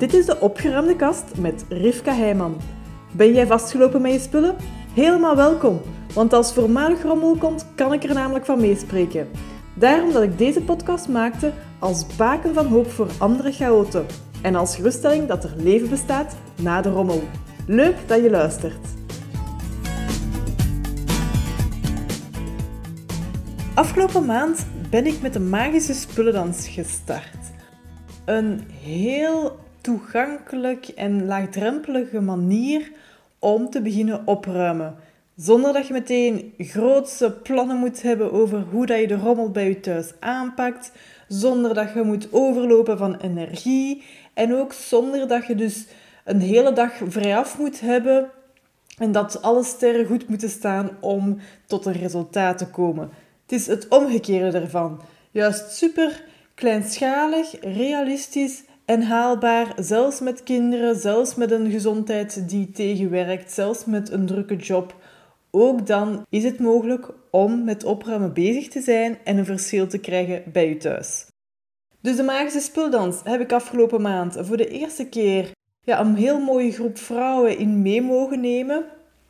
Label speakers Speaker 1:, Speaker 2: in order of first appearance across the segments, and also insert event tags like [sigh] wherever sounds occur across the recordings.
Speaker 1: Dit is de opgeruimde kast met Rivka Heijman. Ben jij vastgelopen met je spullen? Helemaal welkom, want als voormalig rommel komt, kan ik er namelijk van meespreken. Daarom dat ik deze podcast maakte als baken van hoop voor andere chaoten en als geruststelling dat er leven bestaat na de rommel. Leuk dat je luistert. Afgelopen maand ben ik met de magische spullendans gestart. Een heel toegankelijk en laagdrempelige manier om te beginnen opruimen. Zonder dat je meteen grootse plannen moet hebben over hoe dat je de rommel bij je thuis aanpakt. Zonder dat je moet overlopen van energie. En ook zonder dat je dus een hele dag vrijaf moet hebben. En dat alle sterren goed moeten staan om tot een resultaat te komen. Het is het omgekeerde ervan. Juist super kleinschalig, realistisch en haalbaar, zelfs met kinderen, zelfs met een gezondheid die tegenwerkt, zelfs met een drukke job. Ook dan is het mogelijk om met opruimen bezig te zijn en een verschil te krijgen bij je thuis. Dus de magische spuldans heb ik afgelopen maand voor de eerste keer ja, een heel mooie groep vrouwen in mee mogen nemen.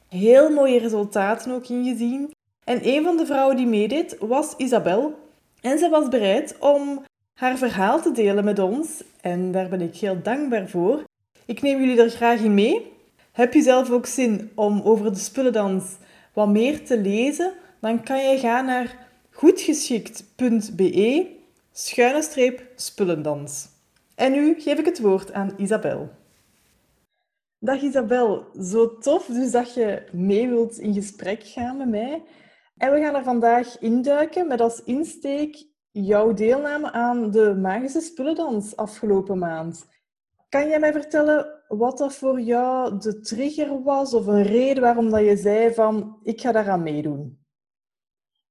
Speaker 1: Heel mooie resultaten ook ingezien. En een van de vrouwen die meedeed was Isabel. En ze was bereid om haar verhaal te delen met ons. En daar ben ik heel dankbaar voor. Ik neem jullie er graag in mee. Heb je zelf ook zin om over de spullendans wat meer te lezen? Dan kan je gaan naar goedgeschikt.be schuine streep spullendans. En nu geef ik het woord aan Isabel. Dag Isabel, zo tof dus dat je mee wilt in gesprek gaan met mij. En we gaan er vandaag induiken met als insteek jouw deelname aan de Magische Spullendans afgelopen maand. Kan jij mij vertellen wat dat voor jou de trigger was of een reden waarom dat je zei van ik ga daaraan meedoen?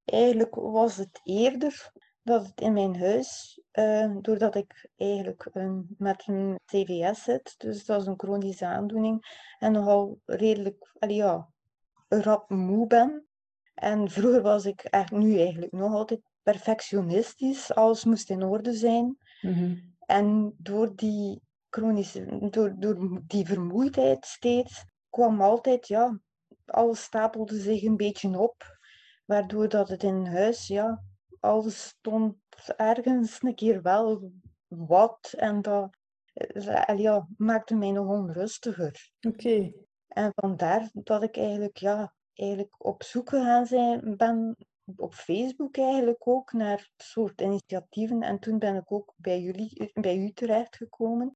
Speaker 2: Eigenlijk was het eerder dat het in mijn huis, uh, doordat ik eigenlijk een, met een TVS zit, dus dat is een chronische aandoening, en nogal redelijk, allee, ja, rap moe ben. En vroeger was ik, echt, nu eigenlijk nog altijd, perfectionistisch. Alles moest in orde zijn. Mhm. En door die chronische, door, door die vermoeidheid steeds, kwam altijd, ja, alles stapelde zich een beetje op. Waardoor dat het in huis, ja, alles stond ergens een keer wel wat. En dat eh, ja, maakte mij nog onrustiger.
Speaker 1: Oké.
Speaker 2: En vandaar dat ik eigenlijk, ja, eigenlijk op zoek gegaan zijn, ben op Facebook eigenlijk ook naar soort initiatieven. En toen ben ik ook bij jullie, bij u terechtgekomen.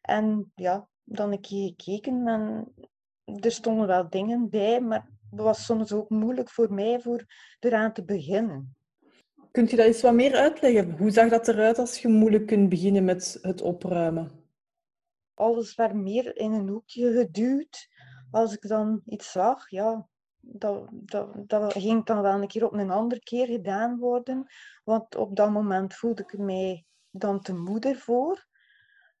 Speaker 2: En ja, dan een keer gekeken en er stonden wel dingen bij, maar het was soms ook moeilijk voor mij voor eraan te beginnen.
Speaker 1: Kunt je dat eens wat meer uitleggen? Hoe zag dat eruit als je moeilijk kunt beginnen met het opruimen?
Speaker 2: Alles werd meer in een hoekje geduwd. Als ik dan iets zag, ja, dat, dat, dat ging dan wel een keer op een andere keer gedaan worden. Want op dat moment voelde ik mij dan te moeder voor.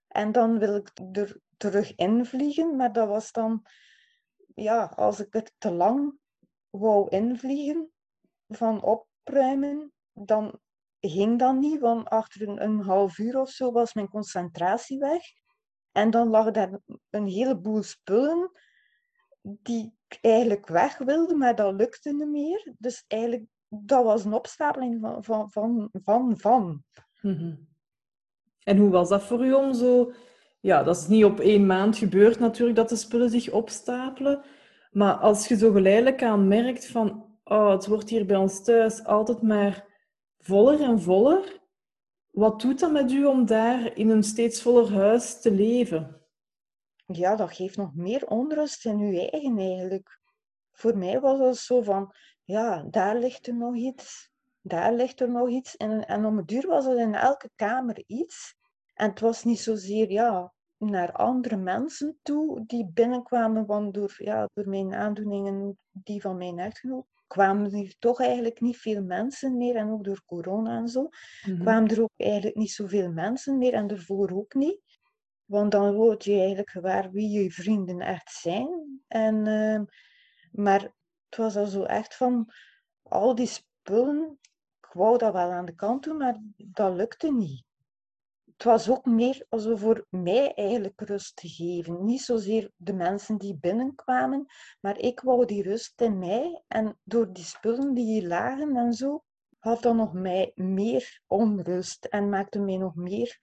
Speaker 2: En dan wil ik er terug invliegen. Maar dat was dan, ja, als ik er te lang wou invliegen van opruimen, dan ging dat niet. Want achter een, half uur of zo was mijn concentratie weg. En dan lag daar een heleboel spullen die ik eigenlijk weg wilde, maar dat lukte niet meer. Dus eigenlijk, dat was een opstapeling van, van, van, van. van.
Speaker 1: Mhm. En hoe was dat voor u om zo... Ja, dat is niet op één maand gebeurd natuurlijk, dat de spullen zich opstapelen. Maar als je zo geleidelijk aan merkt van... Oh, het wordt hier bij ons thuis altijd maar voller en voller. Wat doet dat met u om daar in een steeds voller huis te leven?
Speaker 2: Ja, dat geeft nog meer onrust in je eigen eigenlijk. Voor mij was het zo van, ja, daar ligt er nog iets, daar ligt er nog iets. En, en om het duur was het in elke kamer iets. En het was niet zozeer, ja, naar andere mensen toe die binnenkwamen, want door, ja, door mijn aandoeningen, die van mijn echtgenoot, kwamen er toch eigenlijk niet veel mensen meer. En ook door corona en zo, mhm. kwamen er ook eigenlijk niet zoveel mensen meer. En daarvoor ook niet. Want dan word je eigenlijk gewaar wie je vrienden echt zijn. En, uh, maar het was al zo echt van al die spullen. Ik wou dat wel aan de kant doen, maar dat lukte niet. het was ook meer alsof voor mij eigenlijk rust te geven. Niet zozeer de mensen die binnenkwamen, maar ik wou die rust in mij. En door die spullen die hier lagen en zo, had dan nog mij meer onrust en maakte mij nog meer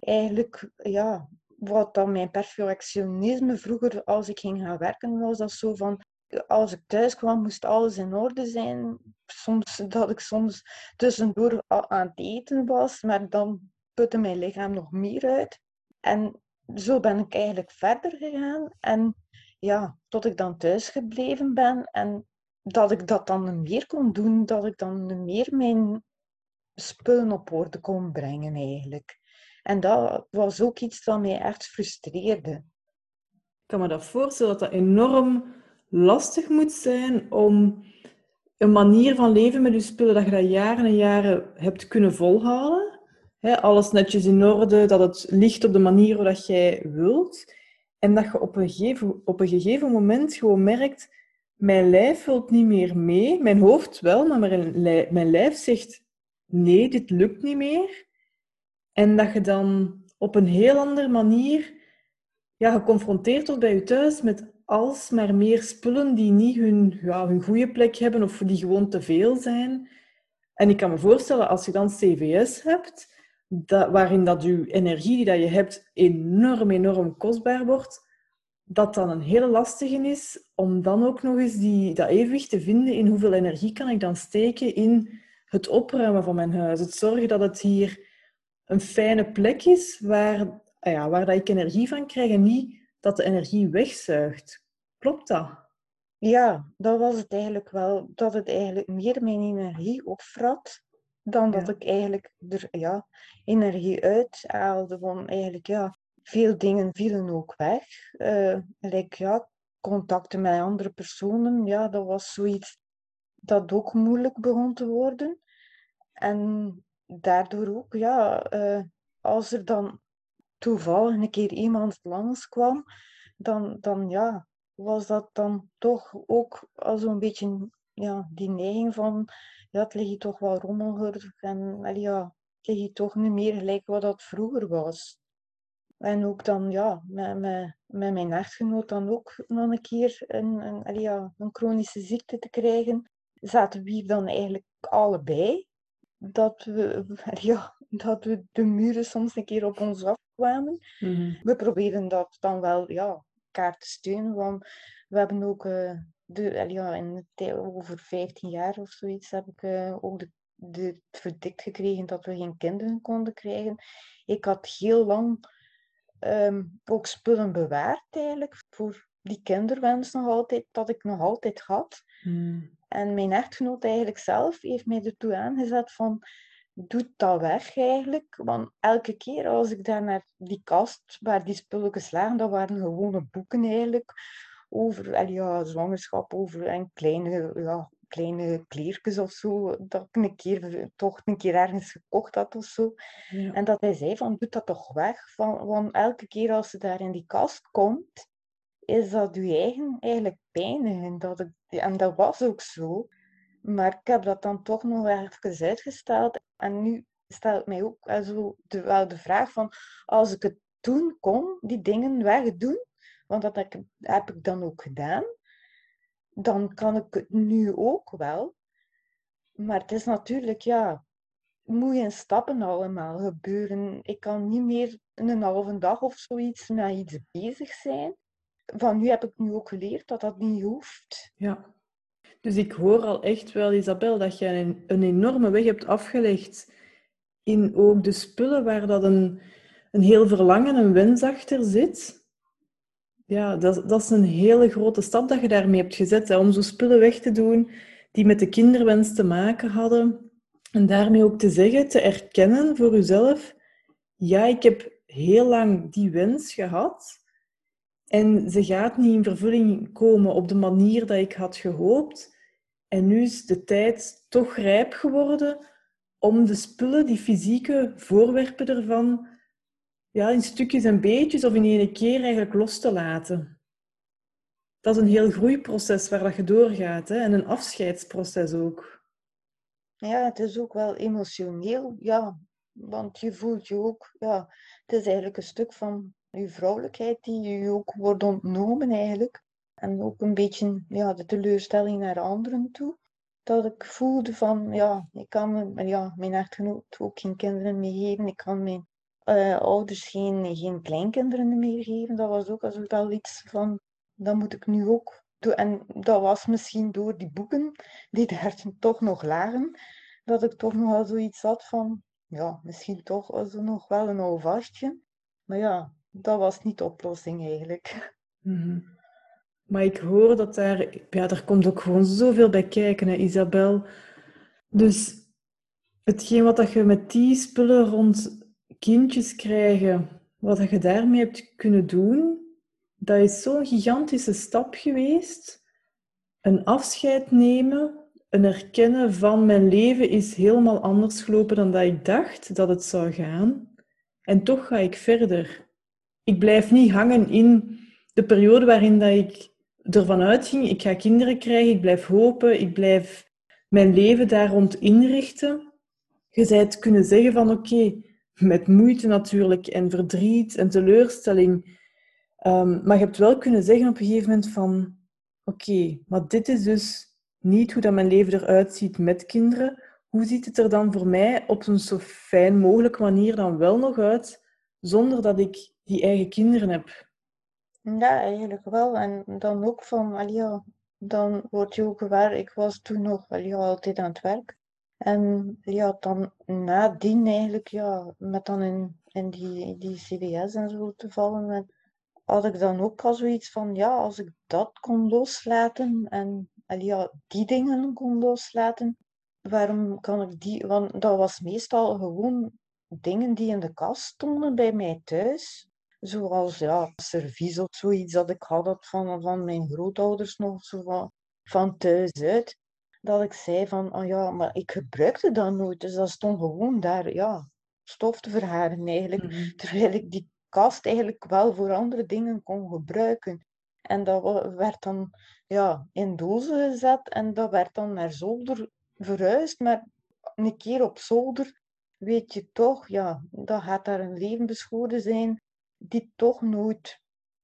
Speaker 2: eigenlijk, ja, wat dan mijn perfectionisme vroeger als ik ging gaan werken was, dat zo van als ik thuis kwam, moest alles in orde zijn. Soms dat ik soms tussendoor aan het eten was, maar dan putte mijn lichaam nog meer uit. En zo ben ik eigenlijk verder gegaan. En ja, tot ik dan thuis gebleven ben en dat ik dat dan meer kon doen, dat ik dan meer mijn spullen op orde kon brengen eigenlijk. En dat was ook iets dat mij echt frustreerde.
Speaker 1: Ik kan me dat voorstellen dat dat enorm lastig moet zijn om een manier van leven met je spullen, dat je dat jaren en jaren hebt kunnen volhouden. alles netjes in orde, dat het ligt op de manier waarop jij wilt. En dat je op een, gegeven, op een gegeven moment gewoon merkt, mijn lijf wil niet meer mee. Mijn hoofd wel, maar mijn lijf zegt, nee, dit lukt niet meer. En dat je dan op een heel andere manier ja, geconfronteerd wordt bij je thuis met alsmaar meer spullen die niet hun, ja, hun goede plek hebben of die gewoon te veel zijn. En ik kan me voorstellen, als je dan CVS hebt, dat, waarin dat je energie die dat je hebt enorm, enorm kostbaar wordt, dat dan een hele lastige is om dan ook nog eens die, dat evenwicht te vinden in hoeveel energie kan ik dan steken in het opruimen van mijn huis. Het zorgen dat het hier een fijne plek is waar, ah ja, waar dat ik energie van krijg en niet dat de energie wegzuigt. Klopt dat?
Speaker 2: Ja, dat was het eigenlijk wel. Dat het eigenlijk meer mijn energie opvrat dan dat ik eigenlijk er ja, energie uit haalde. Want eigenlijk, ja, veel dingen vielen ook weg. Uh, like, ja, contacten met andere personen, ja, dat was zoiets dat ook moeilijk begon te worden. En daardoor ook, ja, uh, als er dan toevallig een keer iemand langskwam, dan, dan ja, was dat dan toch ook al zo'n beetje ja, die neiging van, ja, het ligt toch wel rommelig en ja, het ligt toch niet meer gelijk wat dat vroeger was. En ook dan, ja, met, met, met mijn echtgenoot dan ook nog een keer een, een, ja, een chronische ziekte te krijgen, zaten we dan eigenlijk allebei. Dat we, [laughs] ja, dat we de muren soms een keer op ons afkwamen. Mm We probeerden dat dan wel, ja, elkaar te steunen, want we hebben ook, uh, de, ja, in de, over 15 jaar of zoiets, heb ik uh, ook de, verdikt gekregen dat we geen kinderen konden krijgen. Ik had heel lang um, ook spullen bewaard eigenlijk voor die kinderwens nog altijd, dat ik nog altijd had. Hmm. En mijn echtgenoot eigenlijk zelf heeft mij ertoe aangezet van doe dat weg eigenlijk. Want elke keer als ik daar naar die kast waar die spulletjes lagen, dat waren gewone boeken eigenlijk over ja, zwangerschap, over en kleine, ja, kleine kleertjes of zo, dat ik een keer, toch een keer ergens gekocht had of zo. En dat hij zei van, doe dat toch weg, van, want elke keer als ze daar in die kast komt, is dat je eigen eigenlijk pijn. En dat, ik, en dat was ook zo. Maar ik heb dat dan toch nog even uitgesteld. En nu stelt mij ook also, de, wel de vraag van, als ik het toen kon, die dingen wegdoen, want dat heb ik dan ook gedaan, dan kan ik het nu ook wel. Maar het is natuurlijk, ja, moet in stappen allemaal gebeuren. Ik kan niet meer een halve dag of zoiets met iets bezig zijn. Van nu heb ik nu ook geleerd dat dat niet hoeft.
Speaker 1: Ja. Dus ik hoor al echt wel, Isabel, dat je een, een enorme weg hebt afgelegd in ook de spullen waar dat een, een heel verlangen, een wens achter zit. Ja, dat, dat is een hele grote stap dat je daarmee hebt gezet, om zo spullen weg te doen die met de kinderwens te maken hadden. En daarmee ook te zeggen, te erkennen voor jezelf, ja, ik heb heel lang die wens gehad en ze gaat niet in vervulling komen op de manier dat ik had gehoopt. En nu is de tijd toch rijp geworden om de spullen, die fysieke voorwerpen ervan, ja, in stukjes en beetjes of in één keer eigenlijk los te laten. Dat is een heel groeiproces waar dat je doorgaat hè? en een afscheidsproces ook.
Speaker 2: Ja, het is ook wel emotioneel. Ja, Want je voelt je ook, ja, het is eigenlijk een stuk van je vrouwelijkheid die je ook wordt ontnomen eigenlijk. En ook een beetje ja, de teleurstelling naar anderen toe. Dat ik voelde van, ja, ik kan ja, mijn echtgenoot ook geen kinderen meer geven. Ik kan mijn uh, ouders geen, geen kleinkinderen meer geven. Dat was ook als iets van, dat moet ik nu ook doen. En dat was misschien door die boeken, die daar toch nog lagen, dat ik toch nog wel zoiets had van, ja, misschien toch also nog wel een houvastje. Maar ja, dat was niet de oplossing eigenlijk. [laughs]
Speaker 1: Mhm. Maar ik hoor dat daar, ja, daar komt ook gewoon zoveel bij kijken, hè, Isabel. Dus hetgeen wat dat je met die spullen rond kindjes krijgen, wat je daarmee hebt kunnen doen, dat is zo'n gigantische stap geweest. Een afscheid nemen, een erkennen van mijn leven is helemaal anders gelopen dan dat ik dacht dat het zou gaan. En toch ga ik verder. Ik blijf niet hangen in de periode waarin dat ik ervan uitging, ik ga kinderen krijgen, ik blijf hopen, ik blijf mijn leven daar rond inrichten. Je zou het kunnen zeggen van oké, met moeite natuurlijk en verdriet en teleurstelling. Um, maar je hebt wel kunnen zeggen op een gegeven moment van oké, maar dit is dus niet hoe dat mijn leven eruit ziet met kinderen. Hoe ziet het er dan voor mij op een zo fijn mogelijke manier dan wel nog uit, zonder dat ik die eigen kinderen heb?
Speaker 2: Ja, eigenlijk wel. En dan ook van, ja, dan word je ook gewaar. Ik was toen nog ja, altijd aan het werk. En ja, dan nadien eigenlijk, ja, met dan in, in die, die CBS en zo te vallen, had ik dan ook al zoiets van, ja, als ik dat kon loslaten en ja, die dingen kon loslaten, waarom kan ik die, want dat was meestal gewoon dingen die in de kast stonden bij mij thuis. Zoals ja, servies of zoiets dat ik had van, van mijn grootouders nog zo van, van thuis uit. Dat ik zei van, oh ja, maar ik gebruikte dat nooit. Dus dat stond gewoon daar, ja, stof te verharen eigenlijk. Mhm. Terwijl ik die kast eigenlijk wel voor andere dingen kon gebruiken. En dat werd dan ja, in dozen gezet en dat werd dan naar zolder verhuisd. Maar een keer op zolder weet je toch, ja, dat gaat daar een leven beschoren zijn die toch nooit,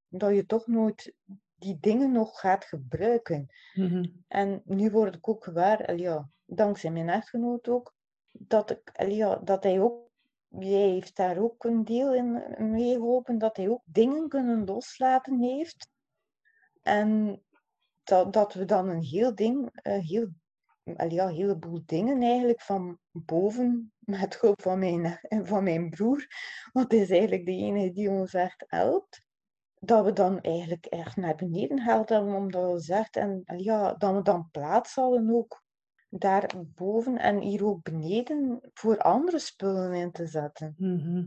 Speaker 2: dat je toch nooit die dingen nog gaat gebruiken. Mhm. En nu word ik ook gewaar, ja, dankzij mijn echtgenoot ook, dat, ik, ja, dat hij ook, jij heeft daar ook een deel in meegeholpen, dat hij ook dingen kunnen loslaten heeft. En dat, dat we dan een heel ding, een heel, ja, een heleboel dingen eigenlijk van boven, [laughs] met hulp van mijn, [laughs] van mijn broer, want hij is eigenlijk de enige die ons echt helpt, dat we dan eigenlijk echt naar beneden gehaald hebben, omdat we zegt, en ja, dat we dan plaats hadden ook daar boven en hier ook beneden voor andere spullen in te zetten.
Speaker 1: Mhm.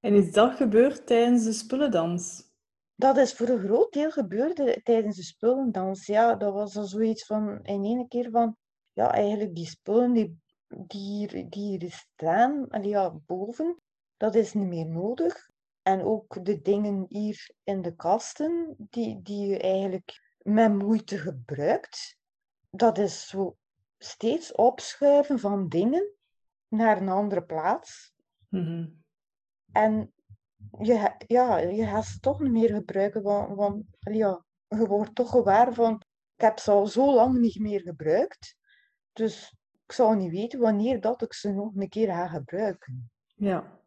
Speaker 1: En is dat gebeurd tijdens de spullendans?
Speaker 2: Dat is voor een groot deel gebeurd tijdens de spullendans. Ja, dat was al zoiets van in één keer van, ja, eigenlijk die spullen die, die, hier, die hier staan, ja, boven, dat is niet meer nodig. En ook de dingen hier in de kasten, die, die je eigenlijk met moeite gebruikt, dat is zo steeds opschuiven van dingen naar een andere plaats. Mhm. En je, ja, je gaat ze toch niet meer gebruiken, want, want ja, je wordt toch gewaar van, ik heb ze al zo lang niet meer gebruikt, dus ik zou niet weten wanneer dat ik ze nog een keer ga gebruiken.
Speaker 1: Ja,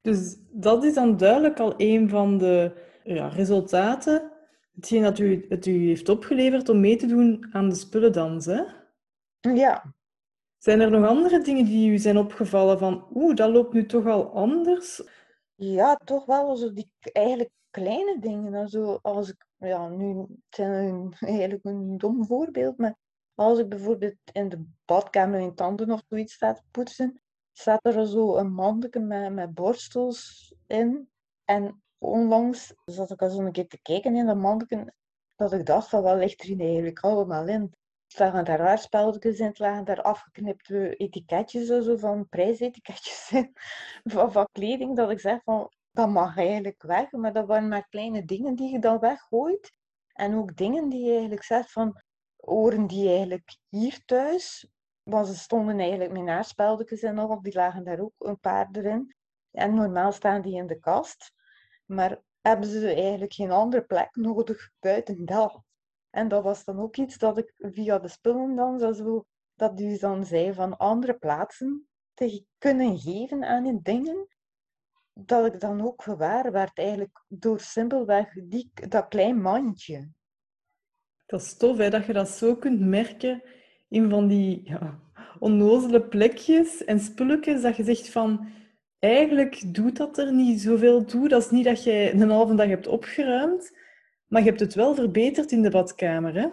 Speaker 1: dus dat is dan duidelijk al een van de ja, resultaten, hetgeen dat u, het u heeft opgeleverd om mee te doen aan de spullendans, hè?
Speaker 2: Ja.
Speaker 1: Zijn er nog andere dingen die u zijn opgevallen van, oeh, dat loopt nu toch al anders?
Speaker 2: Ja, toch wel zo die eigenlijk kleine dingen. Zo als ik, ja, nu het zijn eigenlijk een dom voorbeeld, maar als ik bijvoorbeeld in de badkamer in tanden of zoiets sta te poetsen, staat er zo een mandje met, borstels in. En onlangs zat ik al een keer te kijken in dat mandje, dat ik dacht van wat ligt er eigenlijk allemaal in? Lagen daar raarspelletjes in, lagen daar afgeknipte etiketjes zo van prijsetiketjes [laughs] in, van, van kleding, dat ik zeg van dat mag eigenlijk weg, maar dat waren maar kleine dingen die je dan weggooit. En ook dingen die je eigenlijk zegt van oren die eigenlijk hier thuis Want ze stonden eigenlijk met naarspelletjes en nog, die lagen daar ook een paar erin. En normaal staan die in de kast. Maar hebben ze eigenlijk geen andere plek nodig buiten dat. En dat was dan ook iets dat ik via de spullen dan zo, dat u dan zei van andere plaatsen te kunnen geven aan die dingen, dat ik dan ook gewaar werd eigenlijk door simpelweg die, dat klein mandje.
Speaker 1: Dat is tof, hè, dat je dat zo kunt merken in van die ja, onnozele plekjes en spulletjes, dat je zegt van, eigenlijk doet dat er niet zoveel toe. Dat is niet dat je een halve dag hebt opgeruimd, maar je hebt het wel verbeterd in de badkamer, hè?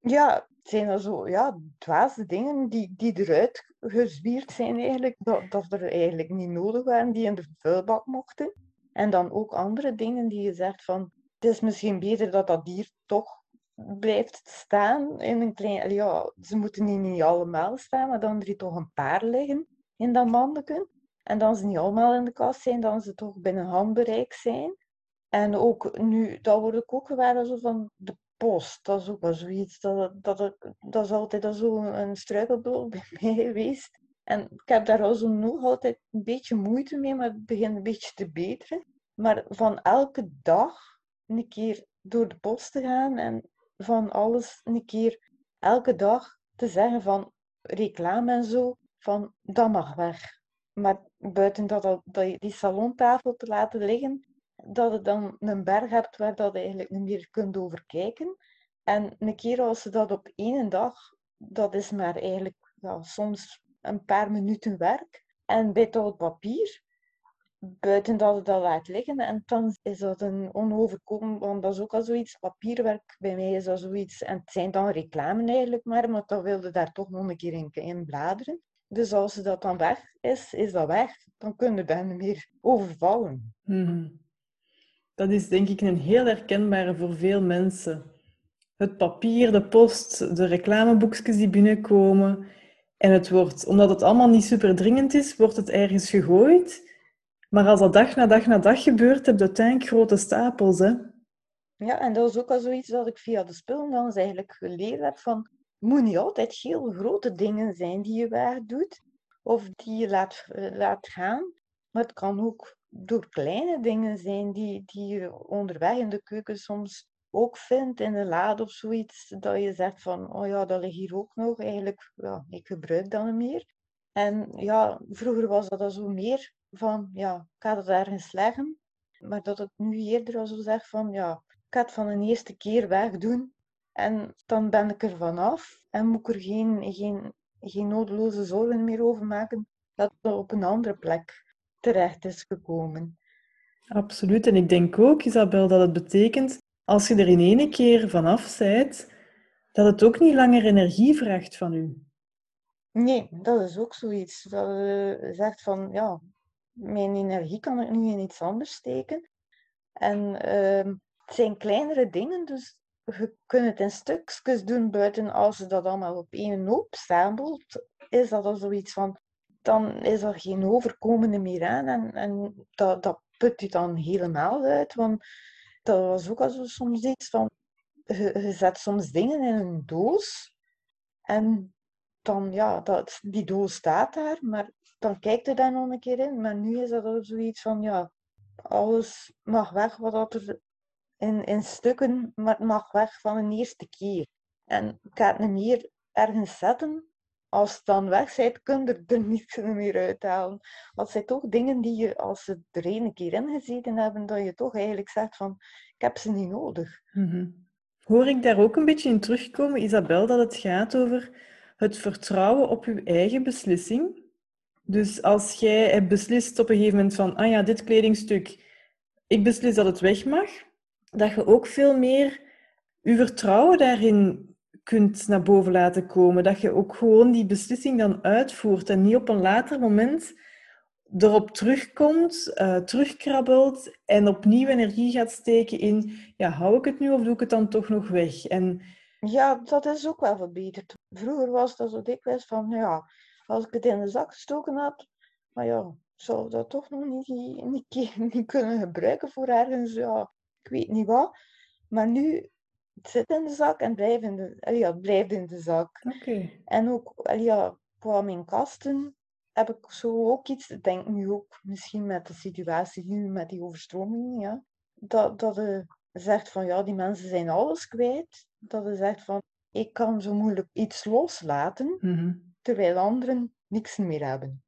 Speaker 2: Ja, zijn er zo ja, dwaze dingen die, die eruit gezwierd zijn eigenlijk, dat, dat er eigenlijk niet nodig waren, die in de vuilbak mochten. En dan ook andere dingen die je zegt van, het is misschien beter dat dat dier toch blijft staan in een klein... Ja, ze moeten niet, niet allemaal staan, maar dan er toch een paar liggen in dat mandeken. En dan ze niet allemaal in de kast zijn, dan ze toch binnen handbereik zijn. En ook nu, dat word ik ook gewaar van de post. Dat is ook wel zoiets, dat, dat, dat is altijd zo een struikelblok [laughs] bij mij geweest. En ik heb daar al zo nog altijd een beetje moeite mee, maar het begint een beetje te beteren. Maar van elke dag een keer door de post te gaan en van alles een keer elke dag te zeggen van reclame en zo, van dat mag weg. Maar buiten dat, dat die salontafel te laten liggen, dat je dan een berg hebt waar dat je eigenlijk niet meer kunt overkijken. En een keer als ze dat op één dag, dat is maar eigenlijk soms een paar minuten werk. En bij het papier, buiten dat je dat laat liggen, en dan is dat een onoverkomen, want dat is ook al zoiets, papierwerk bij mij is dat zoiets, en het zijn dan reclame eigenlijk maar, maar dan wilde daar toch nog een keer in, in bladeren. Dus als dat dan weg is, is dat weg. Dan kun je daar meer overvallen.
Speaker 1: Hmm. Dat is denk ik een heel herkenbare voor veel mensen. Het papier, de post, de reclameboekjes die binnenkomen. En het wordt, omdat het allemaal niet super dringend is, wordt het ergens gegooid. Maar als dat dag na dag na dag gebeurt, heb je uiteindelijk grote stapels. Hè?
Speaker 2: Ja, en dat is ook al zoiets dat ik via de spullen dan eigenlijk geleerd heb van moet niet altijd heel grote dingen zijn die je wegdoet of die je laat, eh, laat gaan. Maar het kan ook door kleine dingen zijn die, die je onderweg in de keuken soms ook vindt in de lade of zoiets. Dat je zegt van, oh ja, dat ligt hier ook nog. Eigenlijk, ja, ik gebruik dat niet meer. En ja, vroeger was dat zo meer van, ja, ik ga het ergens leggen. Maar dat het nu eerder al zo zegt van, ja, ik ga het van de eerste keer wegdoen. En dan ben ik er vanaf en moet ik er geen, geen, geen nodeloze zorgen meer over maken dat het op een andere plek terecht is gekomen.
Speaker 1: Absoluut. En ik denk ook, Isabel, dat het betekent, als je er in ene keer vanaf bent, dat het ook niet langer energie vraagt van u.
Speaker 2: Nee, dat is ook zoiets. Dat je zegt van, ja, mijn energie kan ik nu in iets anders steken. En uh, het zijn kleinere dingen, dus je kunt het in stukjes doen buiten als je dat allemaal op één hoop stapelt, is dat al zoiets van, dan is er geen overkomende meer aan en, en dat, dat put je dan helemaal uit, want dat was ook al zo soms iets van, je, je zet soms dingen in een doos en dan, ja, dat, die doos staat daar, maar dan kijkt je daar nog een keer in, maar nu is dat al zoiets van, ja, alles mag weg wat er in, in stukken, maar mag weg van een eerste keer. En ik ga het niet meer ergens zetten. Als het dan weg bent, kun je er niets meer uithalen. Want het zijn toch dingen die je, als ze er een keer in gezeten hebben, dat je toch eigenlijk zegt van, ik heb ze niet nodig.
Speaker 1: Mm Hoor ik daar ook een beetje in terugkomen, Isabel, dat het gaat over het vertrouwen op je eigen beslissing? Dus als jij hebt beslist op een gegeven moment van, ah ja, dit kledingstuk, ik beslis dat het weg mag, dat je ook veel meer je vertrouwen daarin kunt naar boven laten komen. Dat je ook gewoon die beslissing dan uitvoert en niet op een later moment erop terugkomt, uh, terugkrabbelt en opnieuw energie gaat steken in, ja, hou ik het nu of doe ik het dan toch nog weg? En...
Speaker 2: Ja, dat is ook wel verbeterd. Vroeger was dat zo dikwijls van, ja, als ik het in de zak gestoken had, maar ja, zou dat toch nog niet, niet, [laughs] niet kunnen gebruiken voor ergens, ja, ik weet niet wat. Maar nu het zit in de zak en blijft in de, ja, het blijft in de zak.
Speaker 1: Oké.
Speaker 2: En ook ja, qua mijn kasten heb ik zo ook iets, ik denk nu ook misschien met de situatie nu met die overstroming, ja, dat, dat je zegt van ja, die mensen zijn alles kwijt. Dat je zegt van ik kan zo moeilijk iets loslaten,
Speaker 1: Mhm.
Speaker 2: Terwijl anderen niks meer hebben.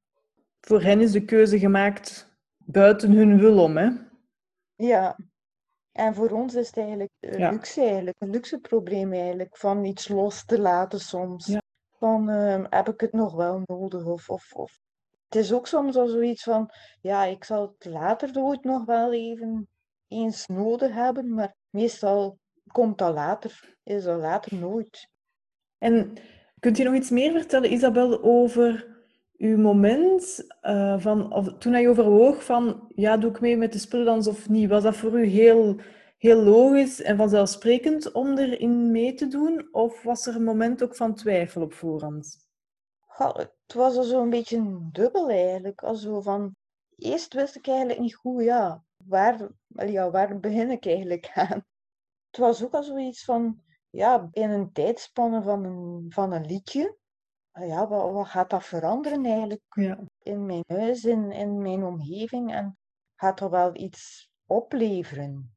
Speaker 1: Voor hen is de keuze gemaakt buiten hun wil om, hè?
Speaker 2: Ja, en voor ons is het eigenlijk
Speaker 1: Ja.
Speaker 2: luxe eigenlijk, een luxe probleem eigenlijk, van iets los te laten soms.
Speaker 1: Ja.
Speaker 2: Van, ehm, heb ik het nog wel nodig? Of, of, of. Het is ook soms al zoiets van, ja, ik zal het later ooit nog wel even eens nodig hebben, maar meestal komt dat later, is dat later nooit.
Speaker 1: En kunt u nog iets meer vertellen, Isabel, over uw moment eh, van, of, toen je overwoog van, ja, doe ik mee met de spullendans of niet? Was dat voor u heel, heel logisch en vanzelfsprekend om erin mee te doen? Of was er een moment ook van twijfel op voorhand?
Speaker 2: Het was al zo'n beetje dubbel eigenlijk. Al zo van, eerst wist ik eigenlijk niet goed, ja, waar, ja, waar begin ik eigenlijk aan? Het was ook al zoiets van, ja, in een tijdspanne van een, van een liedje, ah ja, wat, wat gaat dat veranderen eigenlijk
Speaker 1: Ja.
Speaker 2: in mijn huis, in, in mijn omgeving en gaat dat wel iets opleveren?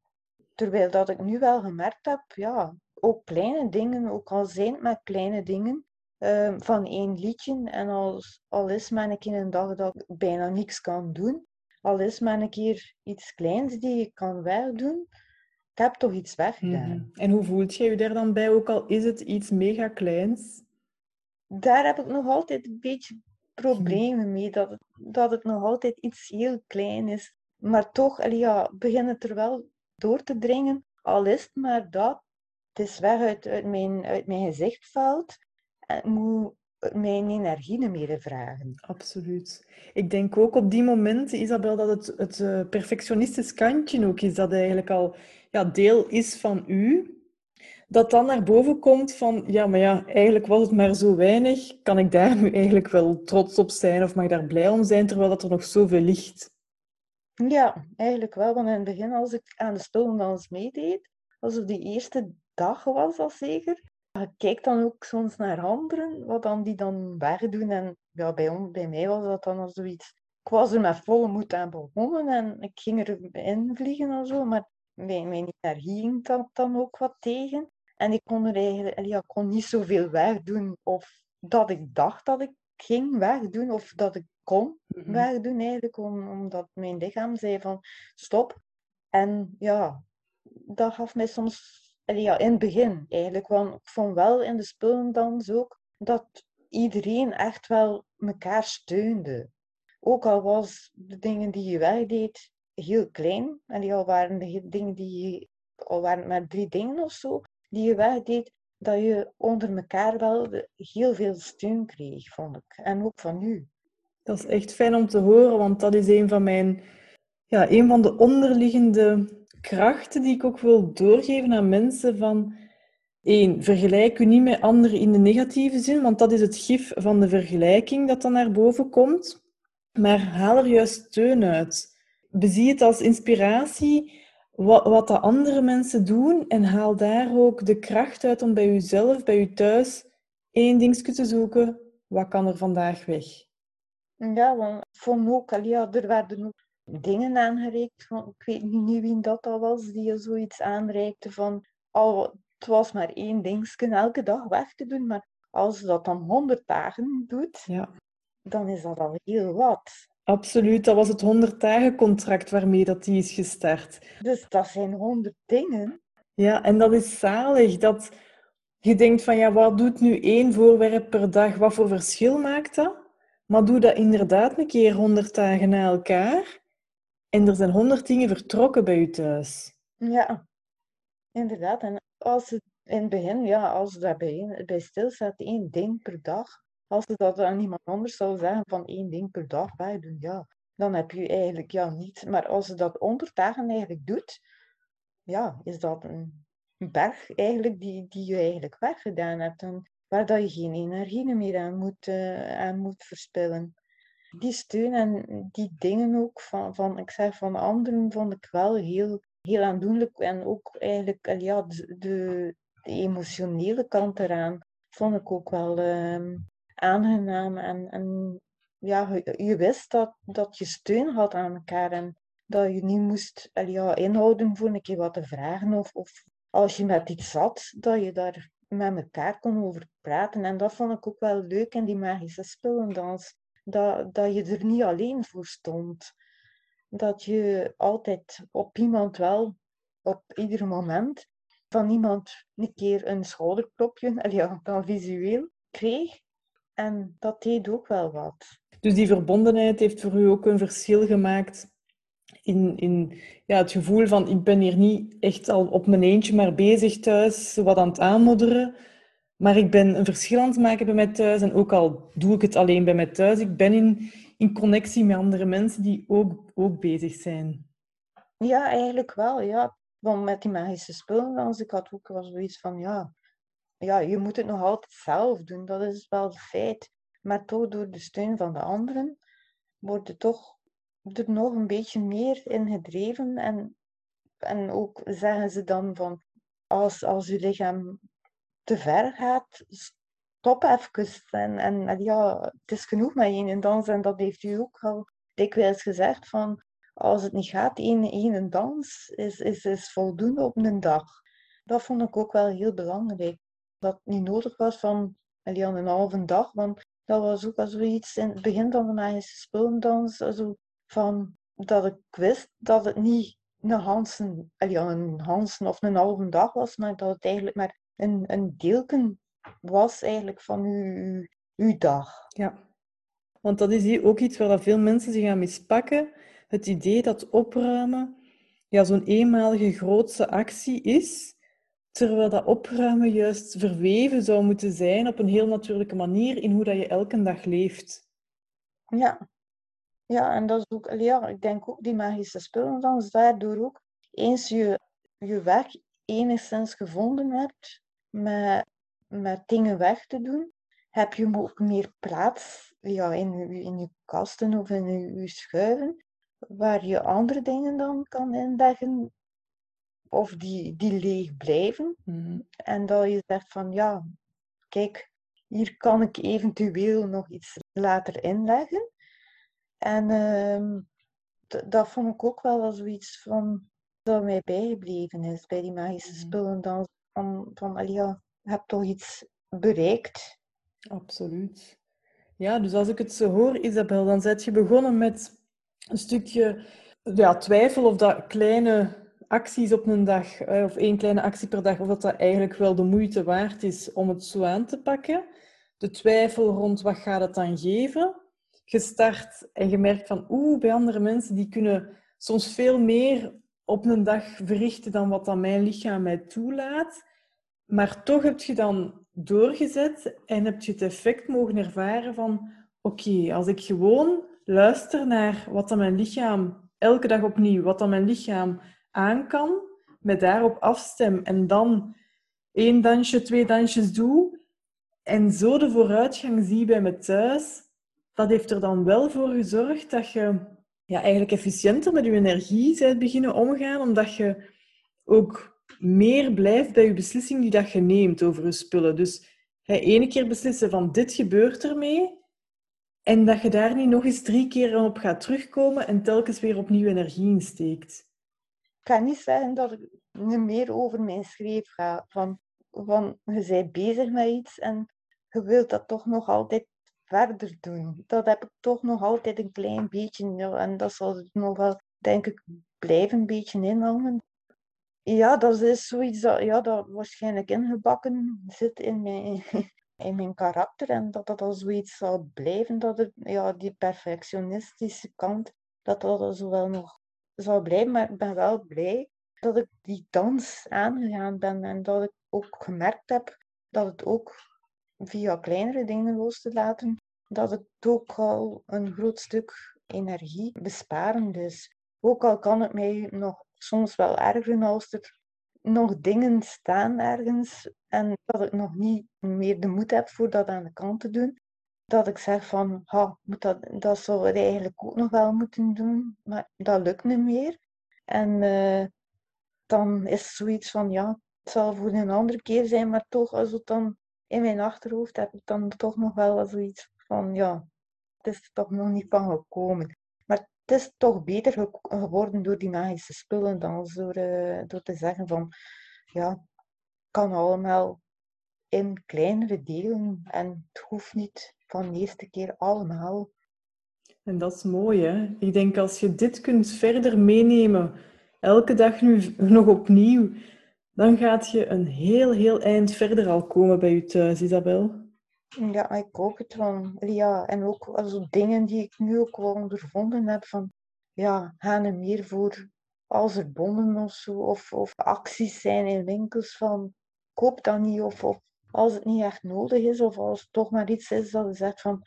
Speaker 2: Terwijl dat ik nu wel gemerkt heb, ja, ook kleine dingen, ook al zijn het maar kleine dingen, ehm, van één liedje. En als, al is maar een keer een dag dat ik bijna niks kan doen, al is maar een keer iets kleins die ik kan wegdoen, ik heb toch iets weggedaan.
Speaker 1: Mhm. En hoe voelt jij je daar dan bij, ook al is het iets mega kleins?
Speaker 2: Daar heb ik nog altijd een beetje problemen mee, dat het, dat het nog altijd iets heel klein is. Maar toch, allee, ja, begint het er wel door te dringen, al is het maar dat. Het is weg uit, uit, mijn, uit mijn gezichtveld en ik moet mijn energie meer vragen.
Speaker 1: Absoluut. Ik denk ook op die momenten, Isabel, dat het, het eh, perfectionistisch kantje ook is, dat eigenlijk al ja, deel is van u. Dat dan naar boven komt van, ja, maar ja, eigenlijk was het maar zo weinig. Kan ik daar nu eigenlijk wel trots op zijn of mag ik daar blij om zijn, terwijl dat er nog zoveel ligt?
Speaker 2: Ja, eigenlijk wel. Want in het begin, als ik aan de spullendans meedeed, als het die eerste dag was al zeker, kijk dan ook soms naar anderen, wat dan die dan wegdoen. En ja, bij, on, bij mij was dat dan al zoiets. Ik was er met volle moed aan begonnen en ik ging erin vliegen en zo, maar mijn, mijn energie ging dat dan ook wat tegen. En ik kon er eigenlijk, ja, kon niet zoveel wegdoen of dat ik dacht dat ik ging wegdoen of dat ik kon
Speaker 1: Mhm.
Speaker 2: wegdoen eigenlijk, om, omdat mijn lichaam zei van stop. En ja, dat gaf mij soms, ja, in het begin eigenlijk, want ik vond wel in de spullendans ook dat iedereen echt wel elkaar steunde. Ook al was de dingen die je wegdeed heel klein, en die al waren de ge- dingen die al waren maar drie dingen of zo, die je wegdeed, dat je onder elkaar wel heel veel steun kreeg, vond ik. En ook van u.
Speaker 1: Dat is echt fijn om te horen, want dat is een van mijn, ja, een van de onderliggende krachten die ik ook wil doorgeven aan mensen van één, vergelijk u niet met anderen in de negatieve zin, want dat is het gif van de vergelijking dat dan naar boven komt. Maar haal er juist steun uit. Bezie het als inspiratie wat, wat de andere mensen doen en haal daar ook de kracht uit om bij jezelf, bij je thuis, één dingetje te zoeken. Wat kan er vandaag weg?
Speaker 2: Ja, want ik vond ook, ja, er werden ook dingen aangereikt. Van, ik weet niet wie dat al was, die je zoiets aanreikte van, al, het was maar één dingetje elke dag weg te doen, maar als je dat dan honderd dagen doet,
Speaker 1: Ja.
Speaker 2: dan is dat al heel wat.
Speaker 1: Absoluut, dat was het 100 dagen contract waarmee dat die is gestart.
Speaker 2: Dus dat zijn honderd dingen.
Speaker 1: Ja, en dat is zalig. Dat je denkt van ja, wat doet nu één voorwerp per dag? Wat voor verschil maakt dat? Maar doe dat inderdaad een keer 100 dagen na elkaar. En er zijn 100 dingen vertrokken bij je thuis.
Speaker 2: Ja, inderdaad. En als het in het begin, ja, als je daarbij bij stilstaat, één ding per dag, als je dat aan iemand anders zou zeggen van één ding per dag wegdoen, ja, dan heb je eigenlijk ja niet. Maar als je dat honderd dagen eigenlijk doet, ja, is dat een berg eigenlijk die, die je eigenlijk weggedaan hebt en waar dat je geen energie meer aan moet, eh, aan moet verspillen. Die steun en die dingen ook van, van, ik zeg, van anderen vond ik wel heel, heel aandoenlijk en ook eigenlijk eh, ja, de, de, de emotionele kant eraan vond ik ook wel ehm, aangenaam. En, en ja, je, wist dat, dat je steun had aan elkaar en dat je niet moest ja, inhouden voor een keer wat te vragen. Of, of als je met iets zat, dat je daar met elkaar kon over praten. En dat vond ik ook wel leuk in die magische spellendans. Dat, dat je er niet alleen voor stond. Dat je altijd op iemand wel, op ieder moment, van iemand een keer een schouderklopje, ja, dan visueel, kreeg. En dat deed ook wel wat.
Speaker 1: Dus die verbondenheid heeft voor u ook een verschil gemaakt in, in ja, het gevoel van ik ben hier niet echt al op mijn eentje maar bezig thuis, wat aan het aanmodderen. Maar ik ben een verschil aan het maken bij mij thuis. En ook al doe ik het alleen bij mij thuis, ik ben in, in connectie met andere mensen die ook, ook bezig zijn.
Speaker 2: Ja, eigenlijk wel. Ja. Want met die magische spullen, dan, ik had ook wel zoiets van, ja, ja, je moet het nog altijd zelf doen. Dat is wel het feit. Maar toch door de steun van de anderen wordt het toch nog een beetje meer in gedreven. En, en ook zeggen ze dan van, als, als je lichaam te ver gaat, stop even. En, en, ja, het is genoeg met één dans. En dat heeft u ook al dikwijls gezegd van, als het niet gaat, één, één dans is, is, is voldoende op een dag. Dat vond ik ook wel heel belangrijk. Dat niet nodig was van Elian een halve dag, want dat was ook al zoiets in het begin van de magische spulendans, also van dat ik wist dat het niet een Hansen, een Hansen of een halve dag was, maar dat het eigenlijk maar een, een deelken was eigenlijk van uw, uw dag.
Speaker 1: Ja, want dat is hier ook iets waar veel mensen zich aan mispakken. Het idee dat opruimen ja, zo'n eenmalige grootse actie is, terwijl dat opruimen juist verweven zou moeten zijn op een heel natuurlijke manier in hoe dat je elke dag leeft.
Speaker 2: Ja, ja, en dat is ook, ja, ik denk ook die magische spullen dan, daardoor ook, eens je je weg enigszins gevonden hebt met, met dingen weg te doen, heb je ook meer plaats ja, in, in je kasten of in je, je schuiven, waar je andere dingen dan kan inleggen of die, die leeg blijven.
Speaker 1: Mhm.
Speaker 2: En dat je zegt van ja, kijk, hier kan ik eventueel nog iets later inleggen. En ehm, dat vond ik ook wel als zoiets van dat mij bijgebleven is bij die magische
Speaker 1: Mhm.
Speaker 2: spullen. Dan van, van je hebt toch iets bereikt.
Speaker 1: Absoluut. Ja, dus als ik het zo hoor, Isabel, dan zet je begonnen met een stukje ja, twijfel of dat kleine acties op een dag, eh, of één kleine actie per dag, of dat dat eigenlijk wel de moeite waard is om het zo aan te pakken. De twijfel rond wat gaat het dan geven. Gestart en gemerkt van, oeh, bij andere mensen die kunnen soms veel meer op een dag verrichten dan wat dan mijn lichaam mij toelaat. Maar toch heb je dan doorgezet en heb je het effect mogen ervaren van oké, als ik gewoon luister naar wat dan mijn lichaam elke dag opnieuw, wat dan mijn lichaam aan kan, me daarop afstem en dan één dansje, twee dansjes doe en zo de vooruitgang zie bij me thuis, dat heeft er dan wel voor gezorgd dat je ja, eigenlijk efficiënter met je energie bent beginnen omgaan, omdat je ook meer blijft bij je beslissing die dat je neemt over je spullen. Dus hè, ene keer beslissen van dit gebeurt ermee, en dat je daar niet nog eens drie keer op gaat terugkomen en telkens weer opnieuw energie insteekt.
Speaker 2: Kan niet zeggen dat ik niet meer over mijn schreef ga. Van, van, je bent bezig met iets en je wilt dat toch nog altijd verder doen. Dat heb ik toch nog altijd een klein beetje. En dat zal nog wel, denk ik, blijven een beetje inhangen. Ja, dat is zoiets dat, ja, dat waarschijnlijk ingebakken zit in mijn, [laughs] in mijn karakter. En dat dat al zoiets zal blijven. Dat het, ja, die perfectionistische kant, dat dat zo wel nog zal blijven. Maar ik ben wel blij dat ik die dans aangegaan ben. En dat ik ook gemerkt heb dat het ook via kleinere dingen los te laten, dat het ook al een groot stuk energie besparend is. Ook al kan het mij nog soms wel ergeren als er nog dingen staan ergens en dat ik nog niet meer de moed heb voor dat aan de kant te doen. Dat ik zeg van, ha, moet dat, dat zou eigenlijk ook nog wel moeten doen, maar dat lukt niet meer. En uh, dan is zoiets van, ja, Het zal voor een andere keer zijn, maar toch, als het dan in mijn achterhoofd heb ik dan toch nog wel zoiets van, ja, het is toch nog niet van gekomen. Maar het is toch beter geworden door die magische spullen dan door, uh, door te zeggen van, ja, kan allemaal in kleinere delen en het hoeft niet van de eerste keer allemaal.
Speaker 1: En dat is mooi, hè? Ik denk als je dit kunt verder meenemen, elke dag nu [laughs] nog opnieuw, dan gaat je een heel, heel eind verder al komen bij je thuis, Isabel.
Speaker 2: Ja, ik hoop het van. Ja, en ook dingen die ik nu ook wel ondervonden heb van, ja, gaan er meer voor als er bonnen of zo, of, of acties zijn in winkels van, koop dat niet, of, of als het niet echt nodig is, of als het toch maar iets is dat je zegt van,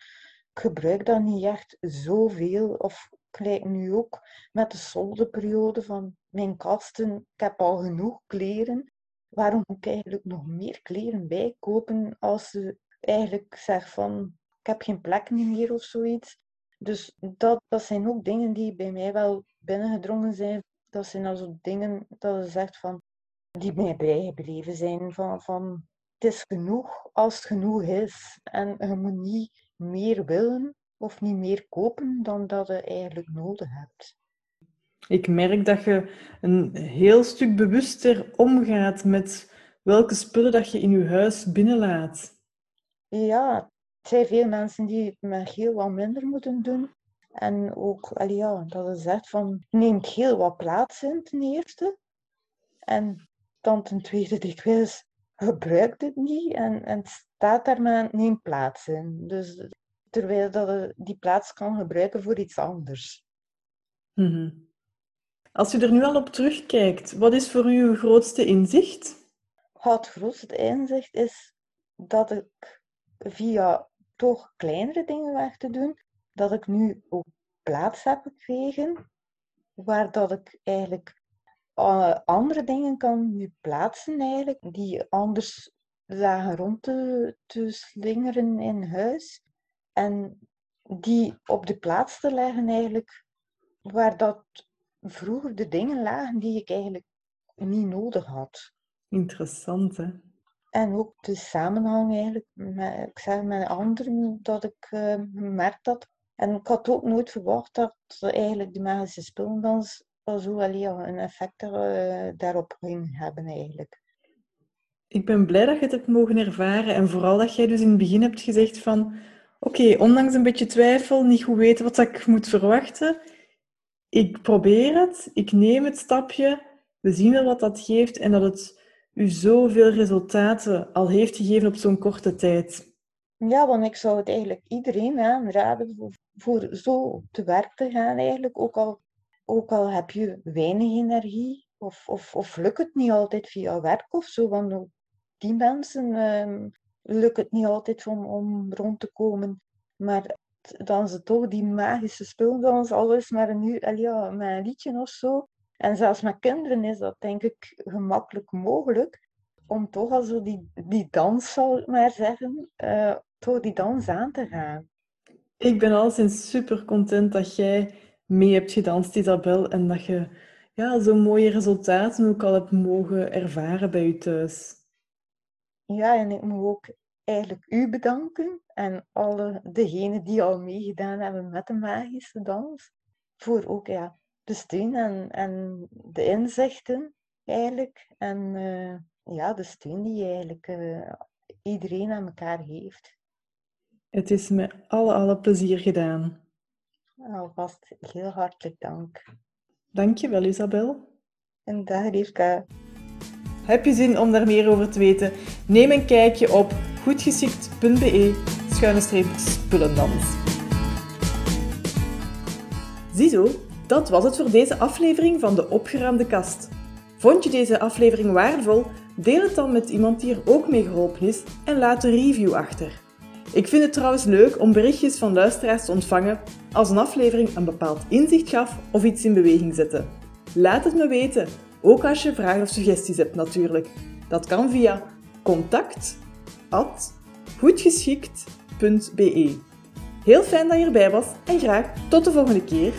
Speaker 2: ik gebruik dat niet echt zoveel, of gelijk nu ook met de soldeperiode van mijn kasten, ik heb al genoeg kleren, waarom moet ik eigenlijk nog meer kleren bijkopen als ze eigenlijk zegt van, ik heb geen plek meer of zoiets. Dus dat, dat zijn ook dingen die bij mij wel binnengedrongen zijn. Dat zijn also dingen dat ze zegt van, die mij bijgebleven zijn. Van, van het is genoeg als het genoeg is. En je moet niet meer willen of niet meer kopen dan dat je eigenlijk nodig hebt.
Speaker 1: Ik merk dat je een heel stuk bewuster omgaat met welke spullen dat je in je huis binnenlaat.
Speaker 2: Ja, het zijn veel mensen die het met heel wat minder moeten doen. En ook, ja, dat is zegt van, neemt heel wat plaats in ten eerste. En dan ten tweede dikwijls gebruikt het niet en, en het staat daar maar neemt plaats in. Dus terwijl dat je die plaats kan gebruiken voor iets anders.
Speaker 1: Mhm. Als u er nu al op terugkijkt, wat is voor u uw grootste inzicht?
Speaker 2: Het grootste inzicht is dat ik via toch kleinere dingen weg te doen, dat ik nu ook plaats heb gekregen, waar dat ik eigenlijk andere dingen kan nu plaatsen eigenlijk, die anders lagen rond te, te slingeren in huis. En die op de plaats te leggen eigenlijk, waar dat vroeger de dingen lagen die ik eigenlijk niet nodig had.
Speaker 1: Interessant, hè?
Speaker 2: En ook de samenhang eigenlijk, met, ik zeg met anderen, dat ik uh, gemerkt had. En ik had ook nooit verwacht dat eigenlijk de magische speeldans zo wel ja, een effect uh, daarop ging hebben eigenlijk.
Speaker 1: Ik ben blij dat je het hebt mogen ervaren en vooral dat jij dus in het begin hebt gezegd van oké, ondanks een beetje twijfel, niet goed weten wat ik moet verwachten, ik probeer het, ik neem het stapje, we zien wel wat dat geeft en dat het u zoveel resultaten al heeft gegeven op zo'n korte tijd.
Speaker 2: Ja, want ik zou het eigenlijk iedereen aanraden voor, voor zo te werk te gaan eigenlijk. Ook al, ook al heb je weinig energie of, of, of lukt het niet altijd via werk of zo. Want die mensen um, lukt het niet altijd om, om rond te komen. Maar dan ze toch die magische speeldans, alles maar een uur, met een liedje of zo. En zelfs met kinderen is dat denk ik gemakkelijk mogelijk om toch al zo die, die dans, zal ik maar zeggen, uh, toch die dans aan te gaan.
Speaker 1: Ik ben al sinds super content dat jij mee hebt gedanst, Isabel, en dat je ja, zo'n mooie resultaten ook al hebt mogen ervaren bij je thuis.
Speaker 2: Ja, en ik moet ook eigenlijk u bedanken en alle degenen die al meegedaan hebben met de magische dans. Voor ook ja, de steun en, en de inzichten eigenlijk. En uh, ja, de steun die eigenlijk uh, iedereen aan elkaar heeft.
Speaker 1: Het is met alle, alle plezier gedaan.
Speaker 2: Alvast heel hartelijk dank.
Speaker 1: Dankjewel, Isabel.
Speaker 2: En dag, Rivka.
Speaker 1: Heb je zin om daar meer over te weten? Neem een kijkje op goedgeschikt.be schuine streep spullendans. Ziezo, dat was het voor deze aflevering van de opgeruimde kast. Vond je deze aflevering waardevol? Deel het dan met iemand die er ook mee geholpen is en laat een review achter. Ik vind het trouwens leuk om berichtjes van luisteraars te ontvangen als een aflevering een bepaald inzicht gaf of iets in beweging zette. Laat het me weten, ook als je vragen of suggesties hebt natuurlijk. Dat kan via contact@goedgeschikt.be. Heel fijn dat je erbij was en graag tot de volgende keer.